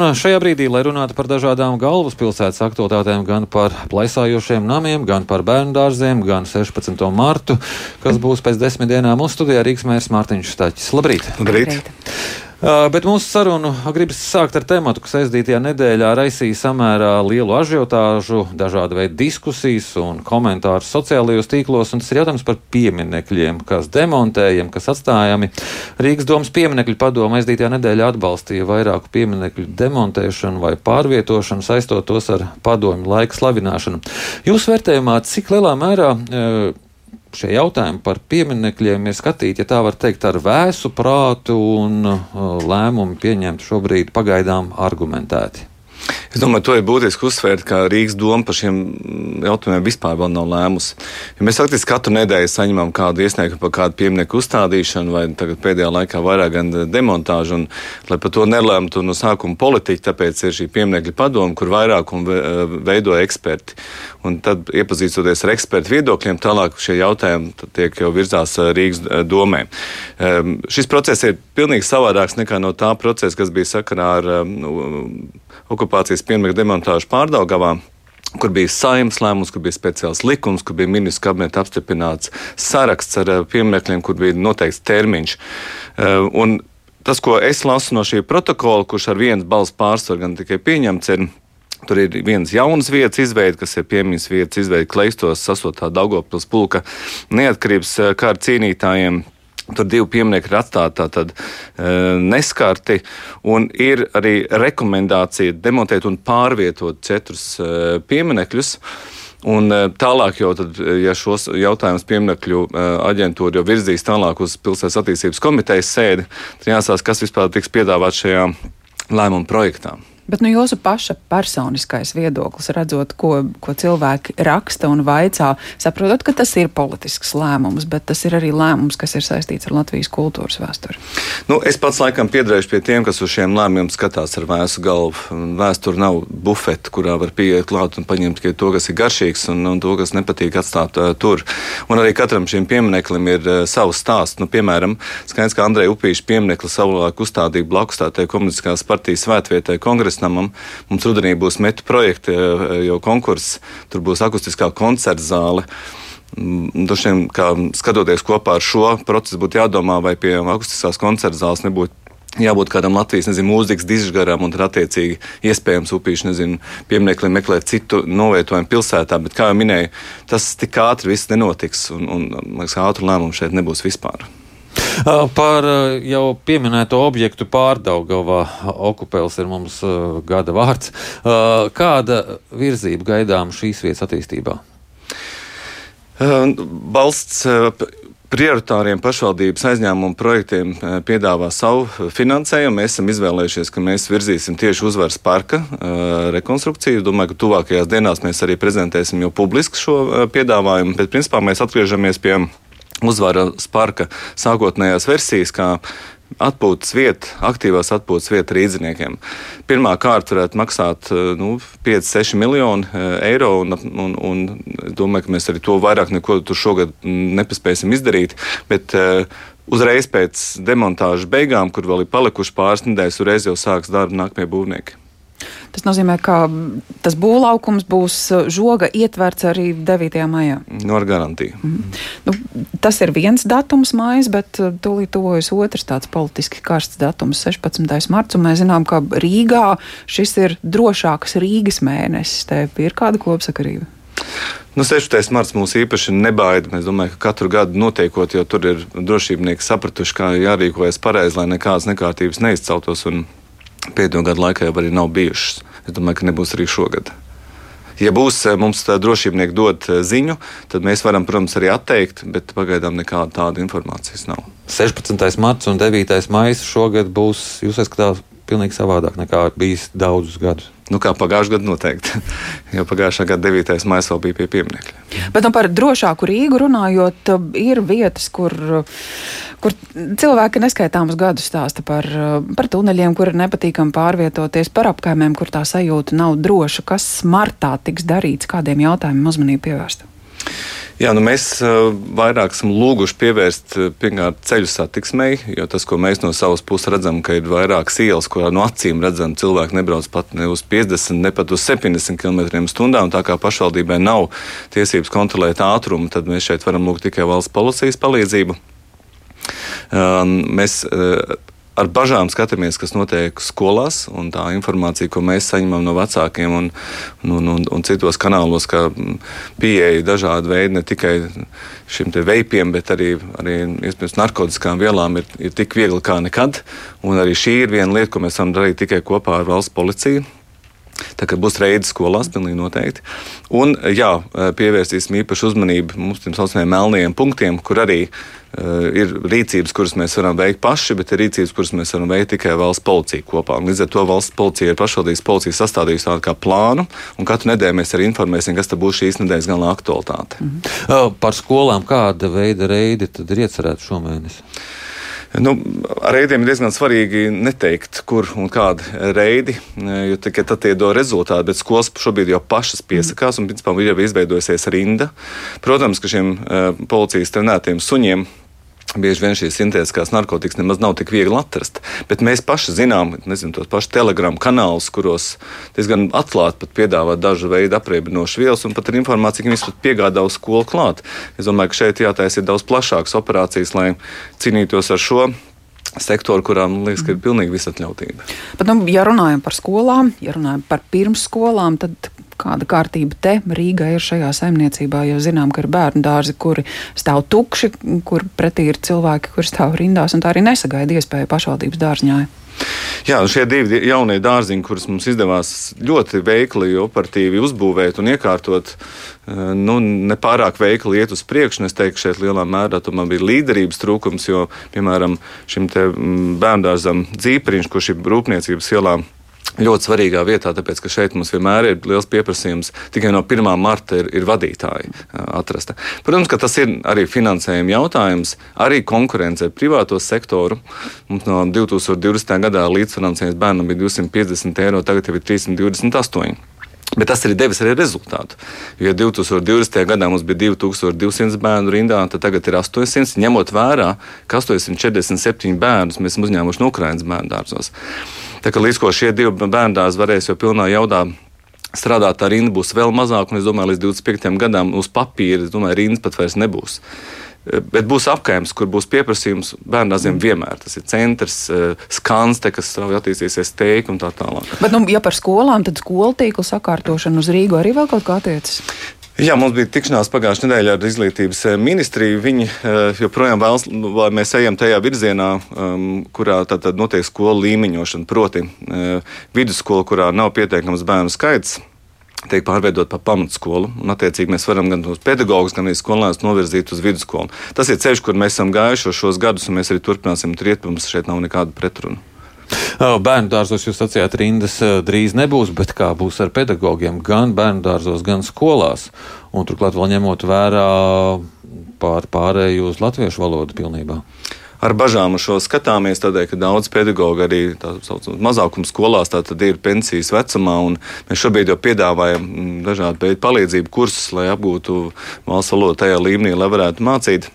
Šajā brīdī, lai runātu par dažādām galvaspilsētas aktualitātēm, gan par plaisājošiem namiem, gan par bērnu dārziem, gan 16. martu, kas būs pēc desmit dienām mūsu studijā Rīgas mērs Mārtiņš Staķis. Labrīt! Labrīt. Labrīt. Bet mūsu sarunu gribas sākt ar tematu, kas aizdītajā nedēļā raisīja samērā lielu ažiotāžu, dažādu veidu diskusijas un komentārus sociālajos tīklos, tas ir jautājums par pieminekļiem, kas demontējam, kas atstājami. Rīgas domas pieminekļu padoma aizdītajā nedēļā atbalstīja vairāku pieminekļu demontēšanu vai pārvietošanu, saistot tos ar padomju laika slavināšanu. Jūsu vērtējumā, cik lielā mērā uh, šie jautājumi par pieminekļiem ir skatīti, ja tā var teikt, ar vēsu prātu un uh, lēmumu pieņemt šobrīd pagaidām argumentēti. Es domāju, to ir būtiski uzsvērt, ka Rīgas doma par šiem jautājumiem vispār vēl nav lēmusi. Ja mēs faktiski katru nedēļu saņemam kādu iesniegumu par kādu pieminieku uzstādīšanu, vai pēdējā laikā vairāk gan demontāžu, un lai par to nelēmtu no sākuma politiķi, tāpēc ir šī pieminiekļa padoma, kur vairākumu veido eksperti. Un tad, iepazīstoties ar ekspertu viedokļiem, tālāk šie jautājumi tiek jau virzās Rīgas domē. Um, šis process ir pilnīgi savādāks nekā no tā procesa, kas bija sakarā ar um, okupācijas pieminiektu demontāžu pārdaugavā kur bija saimnes lēmums, kur bija speciāls likums, kur bija ministrs kabineta apstiprināts saraksts ar pieminekļiem, kur bija noteikts termiņš. Un tas, ko es lasu no šī protokola, kurš ar vienas balss pārsvaru gan tikai pieņemts, ir Tur ir viens jauns vietas izveide, kas ir piemiņas vietas izveide Kleistos, sasotā Daugopils pulka neatkarības kara cīnītājiem. Tur divi pieminiekti ir atstāti tātad, e, neskarti, un ir arī rekomendācija demontēt un pārvietot četrus e, pieminekļus. Un e, tālāk, jau tad, ja šos jautājumus pieminekļu aģentūra jau virzīs tālāk uz pilsētas attīstības komitejas sēdi, tad jāsās, kas vispār tiks piedāvāts šajā lēmuma projektā. Bet nu, jūsu paša personiskais viedoklis, redzot, ko, ko cilvēki raksta un vaicā, saprotat, ka tas ir politisks lēmums, bet tas ir arī lēmums, kas ir saistīts ar Latvijas kultūras vēsturi. Nu, es pats laikam piederēšu pie tiem, kas uz šiem lēmumiem skatās ar vēsu galvu. Vēsture nav bufete, kurā var pieiet klāt un paņemt to, kas ir garšīgs un, un to, kas nepatīk atstāt uh, tur. Un arī katram šim piemineklim ir uh, savs stāsts. Nu, piemēram, skaidrs, ka Andrei Upīša piemineklis savulaik uzstādīja blakus tā komunistiskās partijas svētvietai kongresā namam. Mums rudenī būs metu projekti, eh, jau konkurss, tur būs akustiskā koncerta zāle. Mm, Dažiem, kā skatoties kopā ar šo procesu, būtu jādomā, vai pie akustiskās koncerta zāles nebūtu jābūt kādam Latvijas nezinu, mūzikas dižgaram, un attiecīgi iespējams upīši nezinu, piemineklim meklēt citu novietojumu pilsētā. Bet, kā jau minēju, tas tik ātri viss nenotiks, un, un man liekas, ātru lēmumu šeit nebūs vispār. Par jau pieminēto objektu pārdaugavā okupēls ir mums gada vārds. Kāda virzība gaidām šīs vietas attīstībā? Valsts prioritāriem pašvaldības aizņēmumu projektiem piedāvā savu finansējumu. Mēs esam izvēlējušies, ka mēs virzīsim tieši uzvaras parka rekonstrukciju. Domāju, ka tuvākajās dienās mēs arī prezentēsim jau publiski šo piedāvājumu, bet principā mēs atgriežamies pie uzvaras parka sākotnējās versijas, kā atpūtas vieta, aktīvās atpūtas vieta rīdziniekiem. Pirmā kārta varētu maksāt eh, nu, 5-6 miljoni eh, eiro, un, un, un domāju, ka mēs arī to vairāk neko tur šogad nepaspēsim izdarīt. Bet, uh, Uzreiz pēc demontāžas beigām, kur vēl ir palikuši pāris nedēļas, uzreiz jau sāks darbu nākamie būvnieki. Tas nozīmē, ka tas būvlaukums būs uh, žoga ietverts arī 9. maijā. No ar garantiju. Mm. Nu, tas ir viens datums mājas, bet uh, tūlīt tuvojas otrs tāds politiski karsts datums - 16. marts. Mēs zinām, ka Rīgā šis ir drošāks Rīgas mēnesis. Te ir kāda kopsakarība. Nu, 16. marts mūs īpaši nebaida. Es domāju, ka katru gadu notiekot, jo tur ir drošībnieki sapratuši, kā jārīkojas pareizi, lai nekādas nekārtības neizceltos. Un pēdējo gadu laikā jau arī nav bijušas. Es domāju, ka nebūs arī šogad. Ja būs eh, mums drošībnieki dot eh, ziņu, tad mēs varam, protams, arī atteikt, bet pagaidām nekāda tāda informācijas nav. 16. marts un 9. maija šogad būs, jūs skatāt, pilnīgi savādāk nekā bijis daudzus gadus. Nu, kā pagājušajā gadā noteikti. Jo pagājušā gada 9. maija vēl bija pie pieminiekļa. Bet nu, par drošāku Rīgu runājot, ir vietas, kur, kur cilvēki neskaitāmus gadus stāsta par, par tuneļiem, kur ir nepatīkami pārvietoties, par apkaimēm, kur tā sajūta nav droša. Kas martā tiks darīts, kādiem jautājumiem uzmanību pievērst? Jā, nu mēs vairāk esam lūguši pievērst pirmkārt ceļu satiksmei, jo tas, ko mēs no savas puses redzam, ka ir vairākas ielas, kurā no acīm redzam, cilvēki nebrauc pat ne uz 50, ne pat uz 70 km/h. Tā kā pašvaldībai nav tiesības kontrolēt ātrumu, tad mēs šeit varam lūgt tikai valsts policijas palīdzību. Mēs ar bažām skatāmies, kas notiek skolās, un tā informācija, ko mēs saņemam no vecākiem un, un, un, un citos kanālos, ka pieeja dažādi veidi ne tikai šim veipiem, bet arī, arī narkotikām vielām ir, ir tik viegli kā nekad. Un arī šī ir viena lieta, ko mēs varam darīt tikai kopā ar valsts policiju. Tā kā būs reizes skolās, pilnīgi noteikti. Un, jā, pievērsīsim īpašu uzmanību mums tiem saucamajiem melniem punktiem, kur arī uh, ir rīcības, kuras mēs varam veikt paši, bet ir rīcības, kuras mēs varam veikt tikai valsts policija kopā. Un līdz ar to valsts policija ir pašvaldības policija sastādījusi tādu kā plānu, un katru nedēļu mēs arī informēsim, kas būs šīs nedēļas galvenā aktualitāte. -hmm. Par skolām kāda veida reidi tad ir iecerēta šomēnes? Nu, reidiem ir diezgan svarīgi neteikt, kur un kādi reidi, jo tikai tad tie dod rezultātu. Bet skolas šobrīd jau pašas piesakās, un principā ir jau izveidojusies rinda. Protams, ka šiem uh, policijas trenētiem suņiem Bieži vien šīs sintētiskās narkotikas nemaz nav tik viegli atrast. Bet mēs paši zinām, nezinu, tos pašus telegramu kanālus, kuros diezgan atklāti piedāvā dažu veidu apriebinošu vielas, un pat ar informāciju, ka viņas pat piegādā uz skolu klāt. Es domāju, ka šeit jātaisa daudz plašākas operācijas, lai cīnītos ar šo sektoru, kurām liekas, ka ir pilnīgi visatļautība. Bet, nu, ja runājam par skolām, ja runājam par pirmsskolām, tad kāda kārtība te Rīgā ir šajā saimniecībā, jo zinām, ka ir bērnu dārzi, kuri stāv tukši, kur pretī ir cilvēki, kuri stāv rindās, un tā arī nesagaida iespēju pašvaldības dārzņā. Jā, šie divi jaunie dārziņi, kurus mums izdevās ļoti veikli, operatīvi uzbūvēt un iekārtot, eh, nu, nepārāk veikli iet uz priekšu. Es teiktu, šeit lielā mērā bija līderības trūkums, jo, piemēram, šim mm, bērndārzam dzīpriņš, kurš ir rūpniecības ielā ļoti svarīgā vietā, tāpēc ka šeit mums vienmēr ir liels pieprasījums. Tikai no 1. marta ir, ir vadītāji atrasta. Protams, ka tas ir arī finansējuma jautājums, arī konkurence ar privāto sektoru. Mums no 2020. gadā līdzfinansējums bērnam bija 250 eiro, tagad jau ir 328. Bet tas arī devis arī rezultātu. Jo 2020. gadā mums bija 2200 bērnu rindā, tad tagad ir 800. Ņemot vērā, ka 847 bērnus mēs esam uzņēmuši no Ukraiņas bērnu dārzos. Tā kā līdz ko šie divi bērndāzi varēs jau pilnā jaudā strādāt, tā rinda būs vēl mazāka. Un es domāju, līdz 25 gadam uz papīra, es domāju, rindas pat vairs nebūs. Bet būs apgājums, kur būs pieprasījums bērniem vienmēr. Tas ir centrs, eh, skans, te, kas strauji attīstīsies, teikti un tā tālāk. Bet, nu, ja par skolām, tad skolu tīkla sakārtošana uz Rīgu arī vēl kaut kā attiecas? Jā, mums bija tikšanās pagājušajā nedēļā ar izglītības eh, ministriju. Viņi uh, joprojām vēlas, lai mēs ejam tajā virzienā, um, kurā tātad notiek skolu līmeņošana. Proti, uh, vidusskola, kurā nav pietiekams bērnu skaits, tiek pārveidot par pamatskolu. Un, attiecīgi, mēs varam gan uz pedagogus, gan arī skolēnus novirzīt uz vidusskolu. Tas ir ceļš, kur mēs esam gājuši šos gadus, un mēs arī turpināsim triet. Mums šeit nav nekāda pretruna. Bērnu dārzos jūs sacījāt, rindas drīz nebūs, bet kā būs ar pedagogiem gan bērnu dārzos, gan skolās? Un turklāt vēl ņemot vērā pār, pārēju uz latviešu valodu pilnībā ar bažām uz šo skatāmies, tādēļ, ka daudz pedagoģi arī mazākuma skolās ir pensijas vecumā, un mēs šobrīd jau piedāvājam mm, dažādu veidu palīdzību kursus, lai apgūtu valsts valodu tajā līmenī, lai varētu mācīt.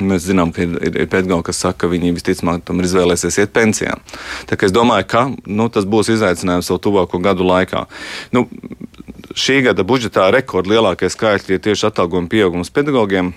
Mēs zinām, ka ir, ir, ir pedagoģi, kas saka, ka viņi visticamāk tomēr izvēlēsies iet pensijā. Tā kā es domāju, ka nu, tas būs izaicinājums vēl tuvāko gadu laikā. Nu, šī gada budžetā rekordlielākie skaitļi ir tieši atalgojuma pieaugums pedagogiem.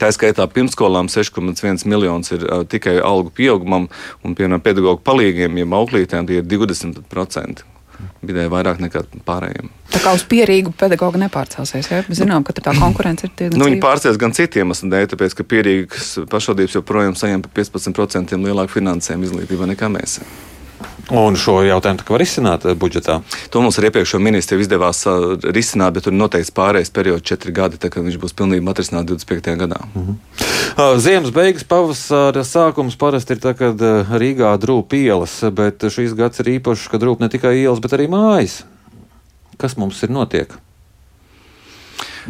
Tā skaitā pirmsskolām 6,1 miljonus ir uh, tikai algu pieaugumam, un piemēram pedagoģu palīgiem, ja auklītēm, tie ir 20% vidēji vairāk nekā pārējiem. Tā kā uz pierīgu pedagogu nepārcelsies, ja? Mēs zinām, ka tā konkurence ir diezgan. Nu, viņi pārcēs gan citiem iemesliem dēļ, tāpēc, ka pierīgas pašvaldības joprojām saņem par 15% lielāku finansējumu izglītībā nekā mēs. Un šo jautājumu var izsināt eh, budžetā? To mums ar iepriekšējo ministru izdevās uh, risināt, bet tur ir noteikts pārējais periods, četri gadi, tā kā viņš būs pilnībā atrisināts 25. gadā. Uh -huh. Uh, Ziemas beigas, pavasara sākums parasti ir tad, kad uh, Rīgā drūp ielas, bet šīs gads ir īpašs, kad drūp ne tikai ielas, bet arī mājas. Kas mums ir notiek?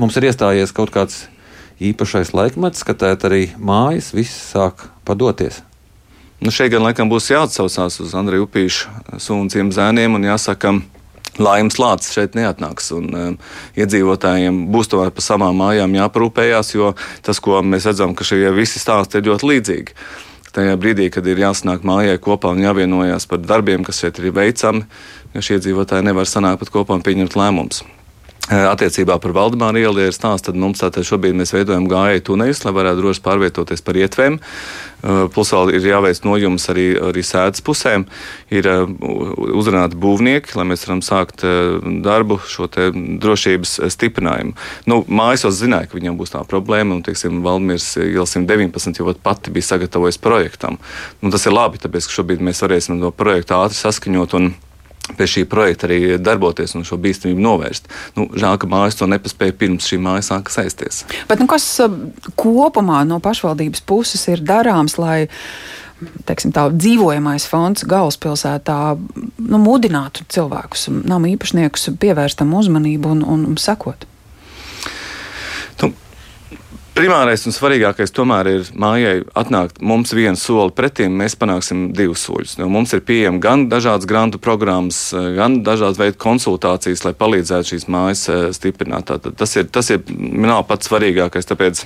Mums ir iestājies kaut kāds īpašais laikmets, ka tā arī mājas viss sāk padoties. Nu, šeit gan laikam būs jāatsaucās uz Andreju Upīšu sūnciem zēniem un jāsaka, Laimes lācis šeit neatnāks. Un, um, iedzīvotājiem būs tomēr par savām mājām jāparūpējās, jo tas, ko mēs redzam, ka šie visi stāsti ir ļoti līdzīgi. Tajā brīdī, kad ir jāsanāk mājai kopā un jāvienojas par darbiem, kas šeit ir veicami, ja šie iedzīvotāji nevar sanākt pat kopā un pieņemt lēmumus. Attiecībā par Valdemāru ielu ir stāsts, tad mums tātad šobrīd mēs veidojam gājēju tuneļus, lai varētu droši pārvietoties par ietvēm. Plus vēl ir jāveic nojums arī, arī sēdes pusēm. Ir uzrunāti būvnieki, lai mēs varam sākt darbu šo drošības stiprinājumu. Nu, mājas zināja, ka viņam būs tā problēma, un, teiksim, Valdemirs iela 119 jau pati bija sagatavojis projektam. Nu, tas ir labi, tāpēc, ka šobrīd mēs varēsim to projektu ātri saskaņot un pie šī projekta arī darboties un šo bīstamību novērst. Nu, žēl, ka mājas to nepaspēja pirms šī māja sāka saisties. Bet, nu, kas uh, kopumā no pašvaldības puses ir darāms, lai teiksim, tā, dzīvojamais fonds galvaspilsētā nu, mudinātu cilvēkus, nama īpašniekus pievērst tam uzmanību un, un, un sekot? Primārais un svarīgākais tomēr ir mājai atnākt mums vienu soli pretī, mēs panāksim divus soļus. Jo mums ir pieejama gan dažādas grantu programmas, gan dažādas veidu konsultācijas, lai palīdzētu šīs mājas eh, stiprināt. Tātad tas ir, tas ir nav pats svarīgākais. Tāpēc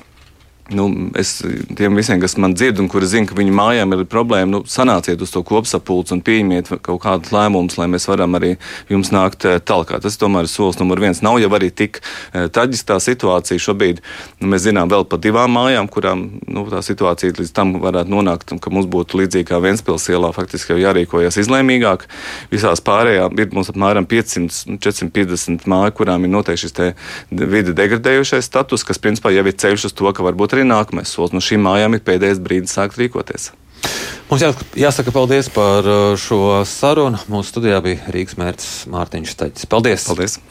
nu, es tiem visiem, kas man dzird un kuri zina, ka viņu mājām ir problēma, nu, sanāciet uz to kopsapulci un pieņemiet kaut kādus lēmumus, lai mēs varam arī jums nākt eh, tālāk. Tas tomēr ir solis numur viens. Nav jau arī tik eh, traģiskā situācija šobrīd. Nu, mēs zinām vēl par divām mājām, kurām nu, tā situācija līdz tam varētu nonākt, ka mums būtu līdzīgi kā Ventspils ielā, faktiski jau jārīkojas izlēmīgāk. Visās pārējām ir mums apmēram 500, 450 māju, kurām ir noteikti šis vidi degradējušais status, kas principā jau ir ceļš uz to, ka varbūt arī nākamais solis. No šīm mājām ir pēdējais brīdis sākt rīkoties. Mums jā, jāsaka paldies par uh, šo sarunu. Mūsu studijā bija Rīgas mērķis Mārtiņš Steķis. Paldies! paldies.